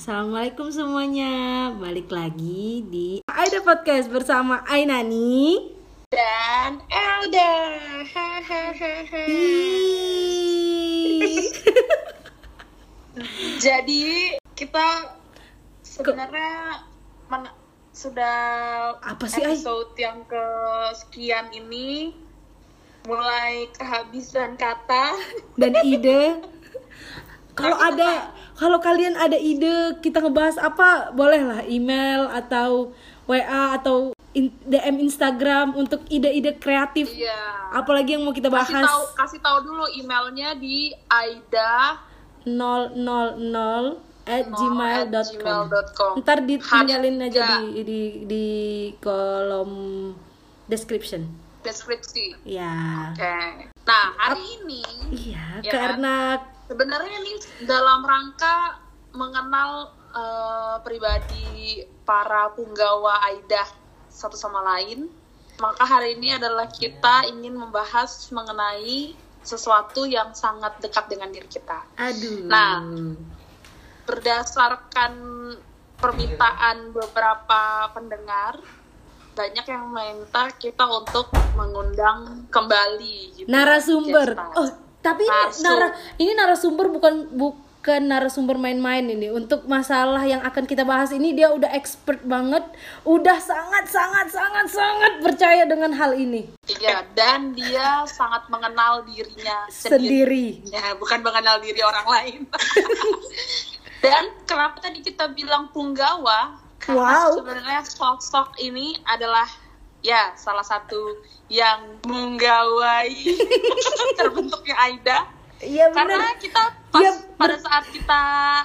Assalamualaikum semuanya. Balik lagi di Aida Podcast bersama Ainani Dan Elda. Hahaha. Jadi kita sebenarnya men- sudah Apa sih, episode yang kesekian ini mulai kehabisan kata. Dan ide Kalau ada Kalau kalian ada ide Kita ngebahas apa Bolehlah email atau WA atau in- DM Instagram Untuk ide-ide kreatif Iya. Apalagi yang mau kita bahas Kasih tahu kasih tahu dulu emailnya di aida 000 at gmail.com gmail.com. Ntar ditinggalin aja di, di, di kolom description deskripsi. Ya Oke. Nah, hari ini Iya, Ya. karena sebenarnya nih dalam rangka mengenal eh, pribadi para punggawa Aida satu sama lain, maka hari ini adalah kita ingin membahas mengenai sesuatu yang sangat dekat dengan diri kita. aduh. Nah. Berdasarkan permintaan beberapa pendengar, banyak yang meminta kita untuk mengundang kembali gitu, narasumber. Oh, tapi ini nara ini narasumber bukan bukan narasumber main-main ini. Untuk masalah yang akan kita bahas ini dia udah expert banget, udah sangat sangat sangat sangat percaya dengan hal ini. Iya, dan dia sangat mengenal dirinya sendiri. Sendiri. Ya, bukan mengenal diri orang lain. dan kenapa tadi kita bilang punggawa? Karena Wow. sebenarnya sosok ini adalah ya salah satu yang menggawai terbentuknya Aida. Iya Karena kita pas Iya, pada saat kita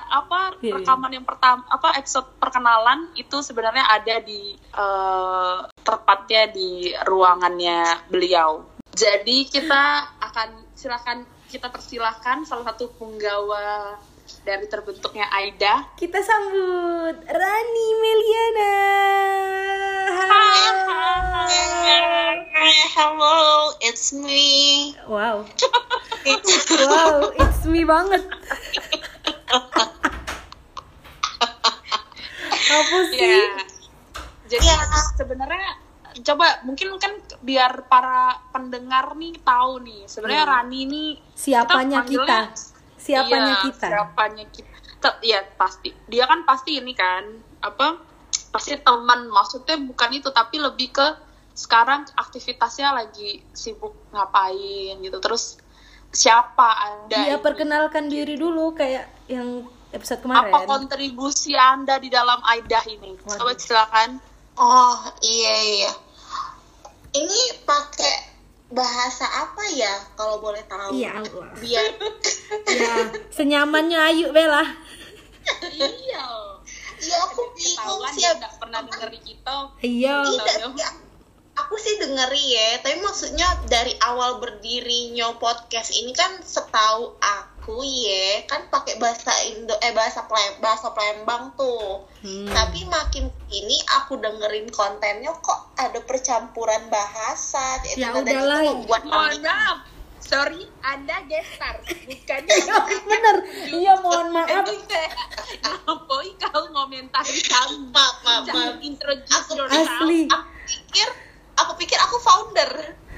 apa Iya, iya. rekaman yang pertama apa episode perkenalan itu sebenarnya ada di eh, tepatnya di ruangannya beliau. Jadi kita akan silakan kita persilahkan salah satu penggawa dari terbentuknya Aida. Kita sambut Rani Meliana. Hello, it's me. Wow. wow, it's me banget. Apa sih? Ya. Jadi Ya. sebenarnya coba mungkin kan biar para pendengar nih tahu nih sebenarnya Rani ini Siapanya panggilnya- kita? Siapanya Iya, kita? Siapanya kita? Iya pasti. Dia kan pasti ini kan apa? Pasti teman. Maksudnya bukan itu tapi lebih ke sekarang aktivitasnya lagi sibuk ngapain gitu. Terus siapa anda? Dia ini? perkenalkan diri dulu kayak yang episode kemarin. Apa kontribusi anda di dalam Aidah ini? Waduh. Coba silakan. Oh, iya iya. Ini pakai bahasa apa ya kalau boleh tahu? Iya Allah. Biar Ya, senyamannya Ayu Bella. iya. Ya aku bingung sih. nggak pernah denger kita. Iya. Ya, aku sih dengeri ya, tapi maksudnya dari awal berdirinya podcast ini kan setahu aku ya, kan pakai bahasa Indo eh bahasa Plem, bahasa Palembang tuh. Hmm. Tapi makin ini aku dengerin kontennya kok ada percampuran bahasa. Ya itu udahlah. membuat Mohon maaf. Sorry, Anda gestar, bukan Bener. Iya, mohon maaf. Boy, kau ngomentari kami. Maaf, maaf, introduce Aku-. Asli. Aku pikir aku pikir aku founder.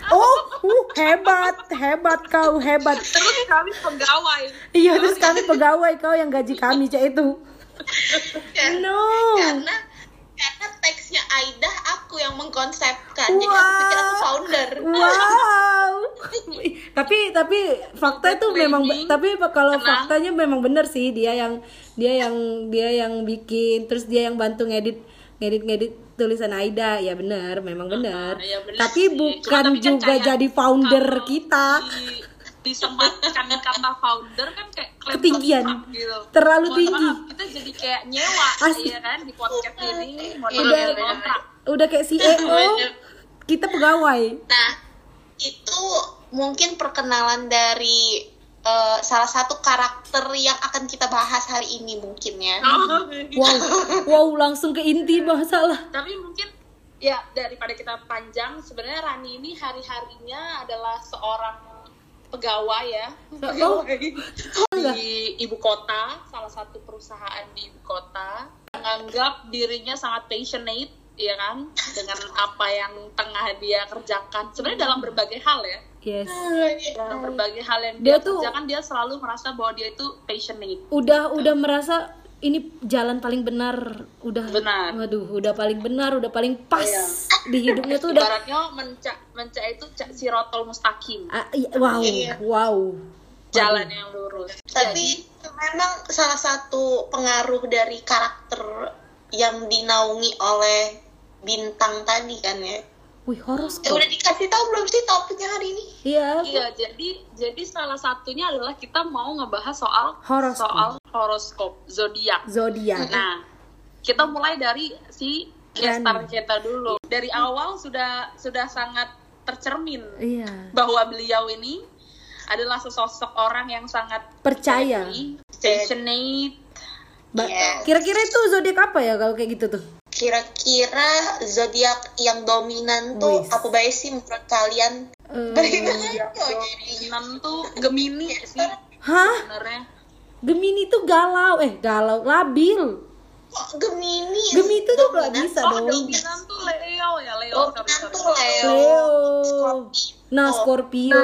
Oh, uh, hebat, hebat kau, hebat. Terus kami pegawai. Iya, terus kami pegawai kau yang gaji kami, cek itu. Kan? No. Karena karena teksnya Aida aku yang mengkonsepkan. Jadi aku Wow. pikir aku founder. Wow. Tapi tapi fakta itu memang tapi kalau faktanya memang benar sih dia yang dia yang dia yang bikin terus dia yang bantu ngedit ngedit ngedit tulisan Aida ya benar memang benar ya benar tapi sih. bukan Cuma tapi kan juga jadi founder kalau kita di- disematkan kata founder kan kayak klaim Ketinggian. gitu. Terlalu Mohon tinggi. maaf, kita jadi kayak nyewa Asli. ya kan di podcast ini Udah. udah kayak CEO kita pegawai Nah, mungkin perkenalan dari eh, salah satu karakter yang akan kita bahas hari ini mungkin ya. wow. Wow langsung ke inti masalah tapi mungkin ya daripada kita panjang sebenarnya Rani ini hari harinya adalah seorang pegawai ya. Oh. di ibu kota, salah satu perusahaan di ibu kota, menganggap dirinya sangat passionate, ya kan, dengan apa yang tengah dia kerjakan. Sebenarnya dalam berbagai hal ya, Yes. dalam berbagai hal yang Dia dia, tuh- kerjakan dia selalu merasa bahwa dia itu passionate. Udah udah merasa ini jalan paling benar, udah Benar. Waduh, udah paling benar, udah paling pas Iya. di hidupnya tuh udah Ibaratnya menca, menca itu ca- sirotol mustaqim, Ah, iya, wow, Iya. wow. jalan yang lurus. Tapi memang salah satu pengaruh dari karakter yang dinaungi oleh bintang tadi kan ya. Wih, Eh, horoskop. udah dikasih tahu belum sih topiknya hari ini? Iya. Iya, jadi jadi salah satunya adalah kita mau ngebahas soal Horoskop. soal horoskop zodiak. Zodiak. Nah, kita mulai dari si gestar kita dulu. Dari awal sudah sudah sangat tercermin Iya. bahwa beliau ini adalah sesosok orang yang sangat Percaya. passionate. Ba- Yes. Kira-kira itu zodiak apa ya kalau kayak gitu tuh? Kira-kira zodiak yang dominan tuh Wis. apa baik sih menurut kalian? Jadi? dominan tuh Gemini sih Hah? sebenarnya. Gemini tuh galau, eh galau, labil. Kok Gemini? Gemini tuh tuh dominan? bisa Oh, dong. dominan tuh Leo ya, Leo. Dominan tuh Leo. Leo. Nah, Scorpio.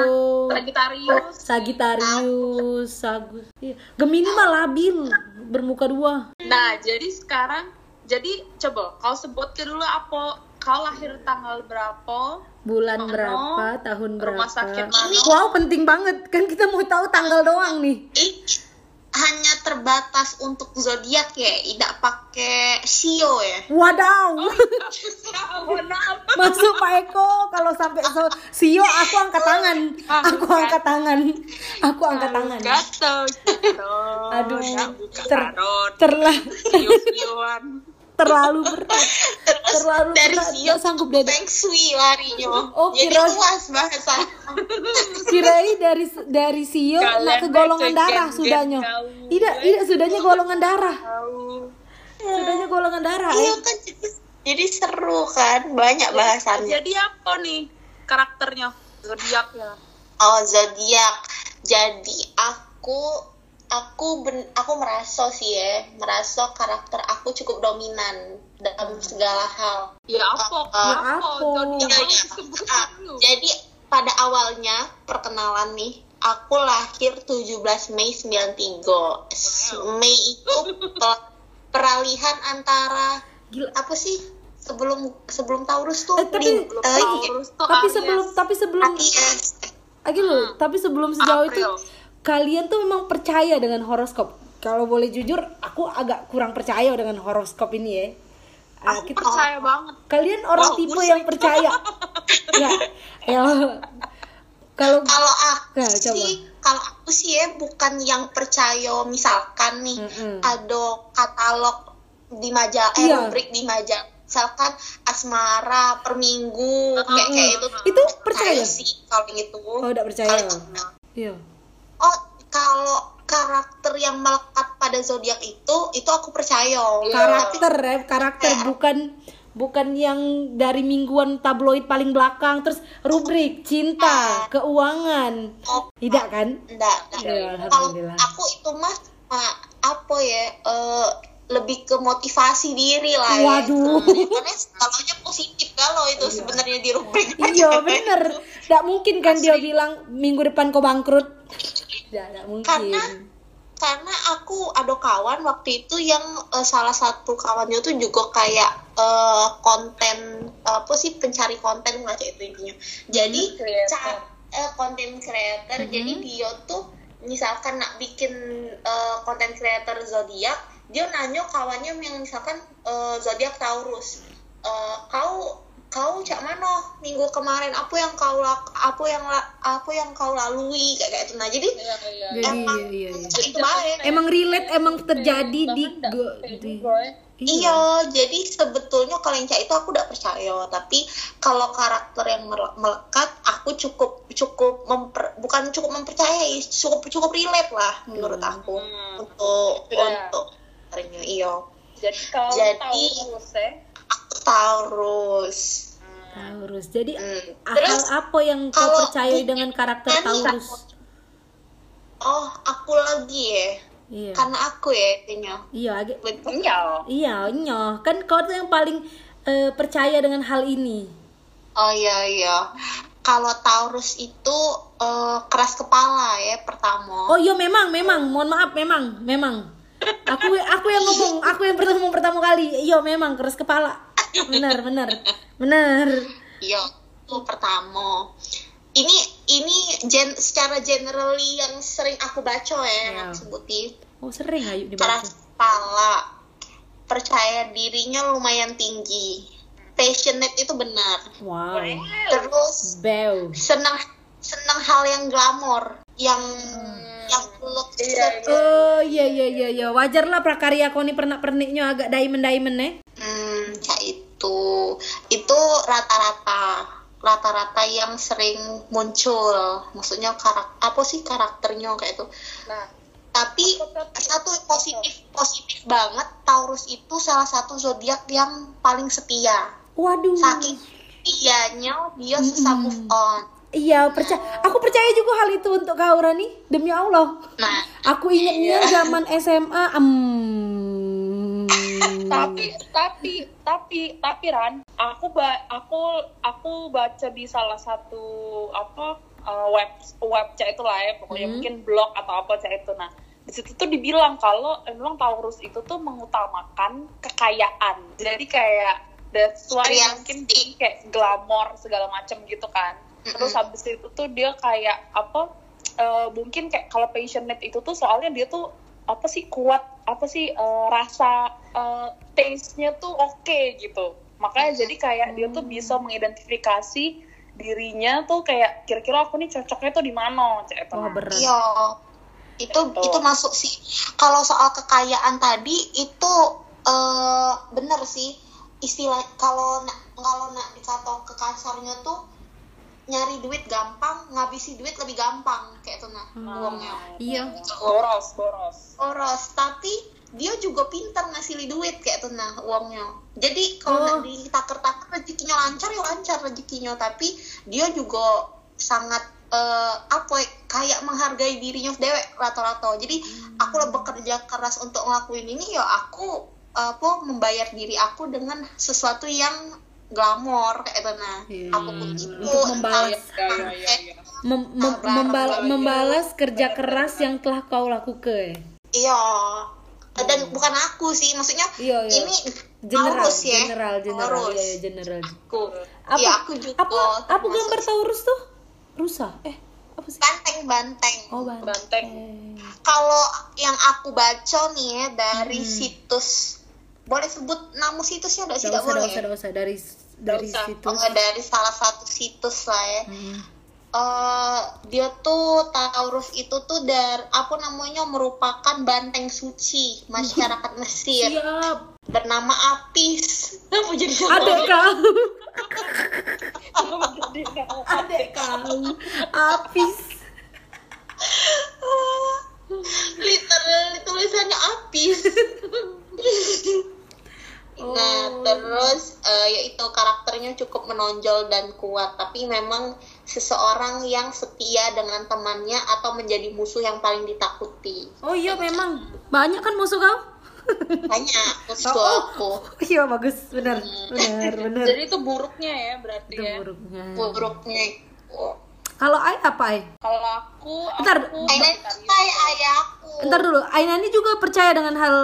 Sagittarius. Sagittarius, Sagus. Iya. Gemini mah labil, bermuka dua. Nah, jadi sekarang, jadi coba kau sebutkan dulu apa kau lahir tanggal berapa? Bulan Mano, berapa, tahun berapa? rumah sakit mana? Wow, penting banget. Kan kita mau tahu tanggal doang nih. Ih, hanya terbatas untuk zodiak ya, tidak pakai sio ya. Wadaw. Mohon maaf. Masuk Pak Eko kalau sampai so Sio aku angkat tangan. Aku angkat tangan. Aku angkat tangan. Gatel. Aduh, buka ter-. Terlah, Siu-siuan. Terlalu berat. Terus Terlalu dari berat, sio nggak sanggup deh. feng shui larinya. Oh, Jadi kira- luas bahasa. Kirain dari dari Sio nak ke golongan darah sudahnya. Tidak, tidak sudahnya golongan darah. Sudahnya golongan darah. Iya eh. kan jadi, jadi seru kan, banyak bahasannya. Jadi apa nih karakternya? Zodiaknya. Oh zodiak. Jadi aku aku ben, aku merasa sih ya, merasa karakter aku cukup dominan dalam segala hal. Ya apa? Ya apa? apa? Disebut Ah, dulu. jadi pada awalnya perkenalan nih, aku lahir 17 Mei 93. S- Mei itu pe- peralihan antara Gila. apa sih? Sebelum sebelum Taurus tuh Eh, tapi- Lin- eh, iya. Taurus tuh Tapi Aries. sebelum tapi sebelum Aries. Lagi loh, tapi sebelum sejauh itu April. Kalian tuh memang percaya dengan horoskop. Kalau boleh jujur, aku agak kurang percaya dengan horoskop ini ya. Ah, Aku kita- percaya banget. kalian orang Wow, tipe musik. yang percaya. Enggak. Ya. Kalau Kalau aku Nah, coba. sih, kalau aku sih ya bukan yang percaya misalkan nih Mm-mm. ada katalog di majalah, eh, Iya. rubrik di majalah, misalkan asmara per minggu kayak kayak itu. Itu percaya? sih kalau gitu. Oh, tidak percaya. Kalau- Iya. Oh, kalau karakter yang melekat pada zodiak itu, itu aku percaya. Iya. Karakter ya, karakter bukan bukan yang dari mingguan tabloid paling belakang terus rubrik cinta, keuangan. Oh, Tidak kan? enggak, enggak. Iya, Kalau aku itu mah ma- apa ya eh, lebih ke motivasi diri lah ya. Waduh. Hmm, Karena skalanya positif kalau itu sebenarnya di rubrik. Iya bener Tidak mungkin kan dia bilang Minggu depan kau bangkrut Tidak, tidak mungkin Karena- Karena aku ada kawan waktu itu yang eh, salah satu kawannya tuh juga kayak eh, konten apa sih pencari konten lah kayak itu intinya. Jadi ca- konten creator. Jadi dia tuh misalkan nak bikin konten creator zodiak, dia nanya kawannya yang misalkan eh, zodiak Taurus. Eh, kau kau cak mana minggu kemarin apa yang kau lak apa yang apa yang kau lalui kayak kayak itu nah jadi Iya, iya. Jadi emang iya, iya, iya. itu baik Emang relate Emang terjadi di, go- kayak di- gitu, ya. Iya, jadi sebetulnya kalau yang itu aku udah percaya, tapi kalau karakter yang mele- melekat, aku cukup cukup memper, bukan cukup mempercayai, cukup cukup relate lah menurut aku Hmm. untuk Iya. untuk. Iya, Jadi kalau Jadi- ya. Taurus. Taurus Jadi Hmm. hal Terus apa yang kau percayai di- dengan karakter Taurus Oh, aku lagi ya. Iya. Karena aku ya intinya. Iya, agak Betul. Iya, nyoh. Kan kau tuh yang paling eh, percaya dengan hal ini. Oh iya iya. Kalau Taurus itu eh, keras kepala ya pertama. Oh iya memang, memang. Mohon maaf, memang, memang. Aku aku yang ngomong, aku yang pertama pertama kali. Iya memang keras kepala. Benar, benar. Benar. Iya, itu pertama. Ini ini gen, secara generally yang sering aku baca ya, yang Iya. aku sebutin. Oh, sering ayo Keras dibaca. kepala, percaya dirinya lumayan tinggi. Passionate itu benar. Wow. Terus Bew. senang senang hal yang glamor, yang yang look Iya, iya. Oh iya iya iya iya wajar lah prakarya kau nih pernah perniknya agak diamond diamond eh. Hmm, ya itu. Itu rata-rata rata-rata yang sering muncul. Maksudnya karak apa sih karakternya kayak itu. Nah, Tapi satu positif positif banget Taurus itu salah satu zodiak yang paling setia. Waduh. Saking setianya dia susah move on. Iya percaya. Aku percaya juga hal itu untuk kau Rani. Demi Allah. Nah, Aku ingatnya zaman SMA. em, tapi tapi tapi tapi Ran, aku ba aku aku baca di salah satu apa uh, web web chat itu lah ya, pokoknya Hmm. mungkin blog atau apa chat itu. Nah, di situ tuh dibilang kalau memang Taurus itu tuh mengutamakan kekayaan. Jadi kayak that's why Materialistik. mungkin kayak glamor segala macam gitu kan. Terus habis itu tuh dia kayak apa? eh, mungkin kayak kalau passionate itu tuh soalnya dia tuh apa sih kuat apa sih eh, rasa eh, taste-nya tuh oke gitu. Makanya jadi kayak dia tuh bisa mengidentifikasi dirinya tuh kayak kira-kira aku nih cocoknya tuh di mana itu. Wah berat. iya. Itu Betul. itu masuk sih. Kalau soal kekayaan tadi itu eh bener sih istilah kalau kalau nak dikata ke kasarnya tuh nyari duit gampang, ngabisi duit lebih gampang kayak itu nah uangnya. Iya. boros boros Boros, tapi dia juga pintar ngasih duit kayak itu nah uangnya. Jadi kalau Oh. ditaker-taker rezekinya lancar ya lancar rezekinya, tapi dia juga sangat eh, apa ya, kayak menghargai dirinya dewek rata-rata. Jadi aku lebih bekerja keras untuk ngelakuin ini ya aku apa membayar diri aku dengan sesuatu yang glamor kayak itu nah. Iya. Apa pun itu. Untuk membalas. ya ya ya, ya. Mem- mem- membal- membalas kerja keras yang telah kau lakukan. Iya. Dan bukan aku sih, maksudnya Iya, iya. ini General, Taurus ya. general, general, Taurus. iya, iya, general. Aku. Apa, Iya, aku juga. apa, apa gambar Taurus tuh? Rusa? Eh, apa sih? Banteng-banteng. Oh, banteng. Banteng. Kalau yang aku baca nih ya dari Hmm. situs boleh sebut nama situsnya udah sih Gak nggak usah, boleh. gak usah, gak usah. Dari, dari usah. situ. Oh, dari salah satu situs lah ya. Hmm. Eh, dia tuh Taurus itu tuh dari apa namanya merupakan banteng suci masyarakat Mesir Siap. bernama Apis. Apa jadi Adek kau. Jadi, Adek kau. Apis. literally tulisannya Apis. Nah. Terus eh, yaitu karakternya cukup menonjol dan kuat, tapi memang seseorang yang setia dengan temannya atau menjadi musuh yang paling ditakuti. Oh iya memang. Banyak kan musuh kau? Banyak musuh Oh. aku. Iya bagus, benar. Benar, benar. jadi itu buruknya ya berarti Itu ya buruknya. Buruknya. Kalau Ai apa Ai? kalau aku Bentar. aku Aina kayak ayahku. Ntar dulu, Aina ini juga percaya dengan hal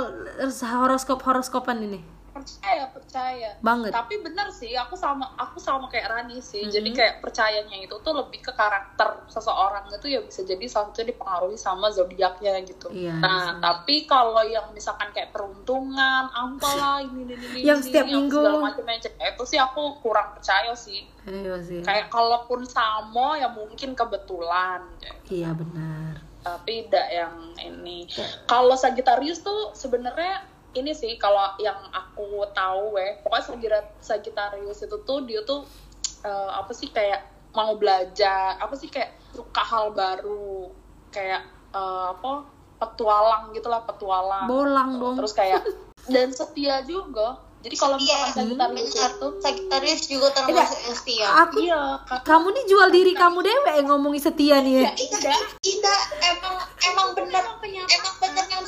horoskop horoskopan ini. Percaya percaya Banget. tapi bener sih aku sama aku sama kayak Rani sih Mhm. jadi kayak percayanya itu tuh lebih ke karakter seseorang itu ya bisa jadi satunya dipengaruhi sama zodiaknya gitu Iya, nah bisa. tapi kalau yang misalkan kayak peruntungan apalah ini ini ini Yang ini, setiap yang minggu. segala macam itu sih aku kurang percaya sih Iya sih. kayak kalaupun sama ya mungkin kebetulan Iya benar. tapi tidak yang ini. Kalau Sagittarius tuh sebenarnya ini sih kalau yang aku tahu ya, pokoknya Sagittar- Sagittarius itu tuh dia tuh eh, apa sih kayak mau belajar, apa sih kayak suka hal baru, kayak eh, apa petualang gitulah petualang. Bolang dong. Terus kayak dan setia juga Jadi kalau misalkan Sagittarius benar. itu Sagittarius juga termasuk yang setia. Aku iya, kamu nih jual diri kamu dewe yang ngomongin setia nih ya. tidak tidak emang emang benar emang benar yang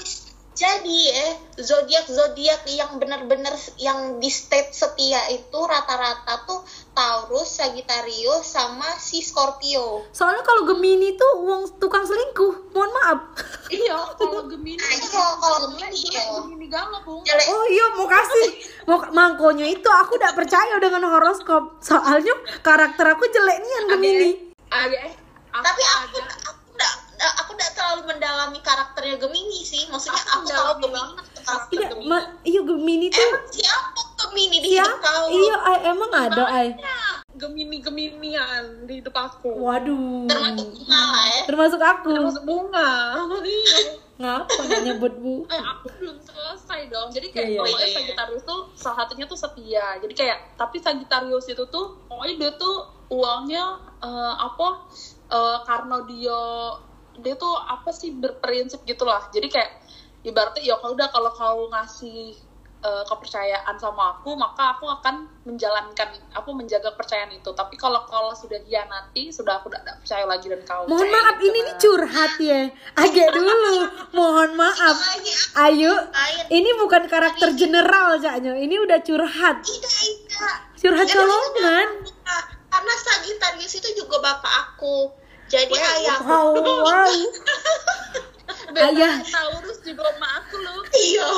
jadi ya zodiak zodiak yang benar-benar yang di state setia itu rata-rata tuh Taurus, Sagittarius sama si Scorpio. Soalnya kalau Gemini tuh uang tukang selingkuh. Mohon maaf. iya kalau Gemini. Nah, iya, kalau Gemini, jelek, iya. Gemini galau, Bung. Jelek Oh iya mau kasih mau mangkonya itu aku udah percaya dengan horoskop soalnya karakter aku jelek nih yang Gemini Agak eh. tapi aku aku aku enggak terlalu mendalami karakternya Gemini sih maksudnya Aku aku, tahu Gemini karakter iya Gemini. ma- iya Gemini tuh emang siapa Gemini di iya hidup kau iya ay, emang ada ay Gemini Geminian di hidup aku. waduh termasuk bunga lah ya termasuk aku Termasuk bunga. Iya. ngapa nggak nyebut bu eh aku belum selesai dong jadi kayak iya. pokoknya Iya. Sagittarius tuh salah satunya tuh setia jadi kayak tapi Sagittarius itu tuh pokoknya dia tuh uangnya eh, apa eh, karena dia dia tuh apa sih berprinsip gitu lah jadi kayak ibaratnya ya kalau udah kalau kau ngasih eh, kepercayaan sama aku maka aku akan menjalankan aku menjaga kepercayaan itu. Tapi kalau kalau sudah hianati sudah aku tidak percaya lagi dan kau mohon maaf gitu, ini nih Mas. curhat ya. Agak dulu. Mohon maaf. Ayo. lain. Ini bukan karakter general Caknya ini udah curhat. Curhat colongan karena Sagittarius itu juga bapak aku jadi ayahku. wow wow Beda Ayah. Taurus juga sama aku loh iya.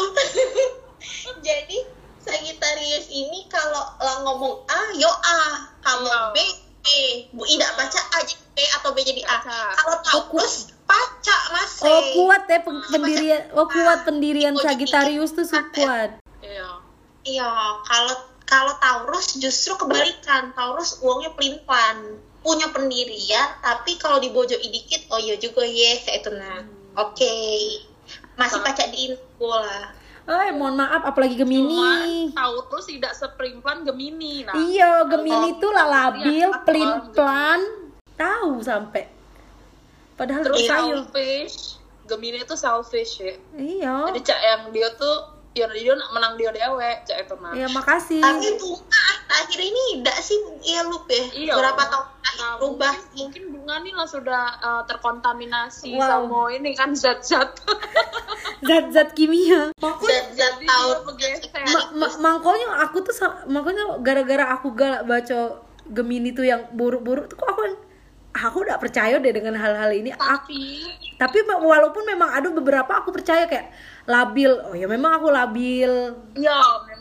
Jadi Sagittarius ini kalau lah ngomong A yo A. Kalau Iya. B B. Bu Ida baca A jadi B atau B jadi A. Kalau Taurus baca mas. Oh kuat ya pendirian, oh kuat pendirian Oh, Sagittarius tuh kuat. iya. Iya kalau kalau Taurus justru kebalikan. Taurus uangnya pelin-pelan punya pendirian tapi kalau dibojoi dikit oh iya juga yes itu nah oke masih baca di info lah Eh mohon maaf apalagi Gemini. Cuma Taurus tidak seperimplan Gemini. Nah, Iya Gemini tuh lah labil, Iya, pelan, tahu sampai. Padahal terus selfish. Gemini itu selfish ya. Iya. Jadi cak yang dia tuh ya dia menang dia dewe cak itu nah. Ya makasih. tapi bunga akhir ini enggak sih ya lup ya Iya. berapa tahun terakhir Nah, berubah mungkin, mungkin bunga nih lah sudah uh, terkontaminasi Wow. sama ini kan zat-zat. Zat-zat kimia. zat-zat Jadi tahu dia bergeser. Ma- ma- makanya aku tuh makanya gara-gara aku galak baca Gemini tuh yang buruk-buruk tuh kok aku aku udah percaya deh dengan hal-hal ini. Aku, Tapi tapi walaupun memang ada beberapa aku percaya kayak labil. Oh ya memang aku labil. ya memang.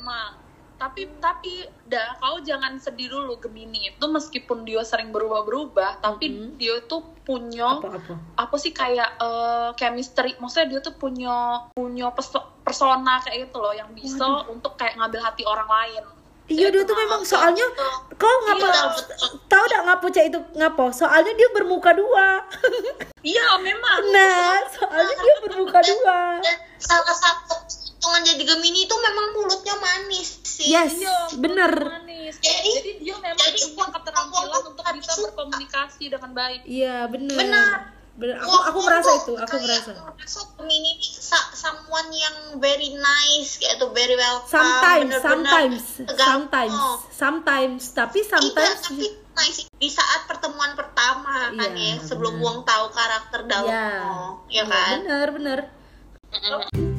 Tapi tapi dah kau jangan sedih dulu Gemini. Itu meskipun dia sering berubah-berubah, tapi Mhm. dia tuh punya apa sih kayak eh, chemistry. Maksudnya dia tuh punya punya perso- persona kayak gitu loh yang bisa untuk kayak ngambil hati orang lain. Iya dia tuh memang soalnya kau ngapa Iya, tahu gak ngapa cak itu ngapa? Soalnya dia bermuka dua. iya memang. Nah, soalnya dia bermuka dua. salah satu keuntungan jadi Gemini itu memang mulutnya manis sih Yes, iya bener. manis Jadi- jadi dia memang jadi punya keterampilan untuk bisa berkomunikasi dengan baik Iya bener. Benar. Bener. Aku aku merasa itu. Aku merasa. merasa Gemini ini someone yang very nice kayak tuh very welcome Sometimes, bener-bener sometimes, tegang. sometimes, Oh. sometimes. Tapi Iya, sometimes. tapi nice di saat pertemuan pertama kan Iya, ya sebelum. Wong tahu karakter dalam Iya. ya Iya, kan Bener bener. Mm-mm.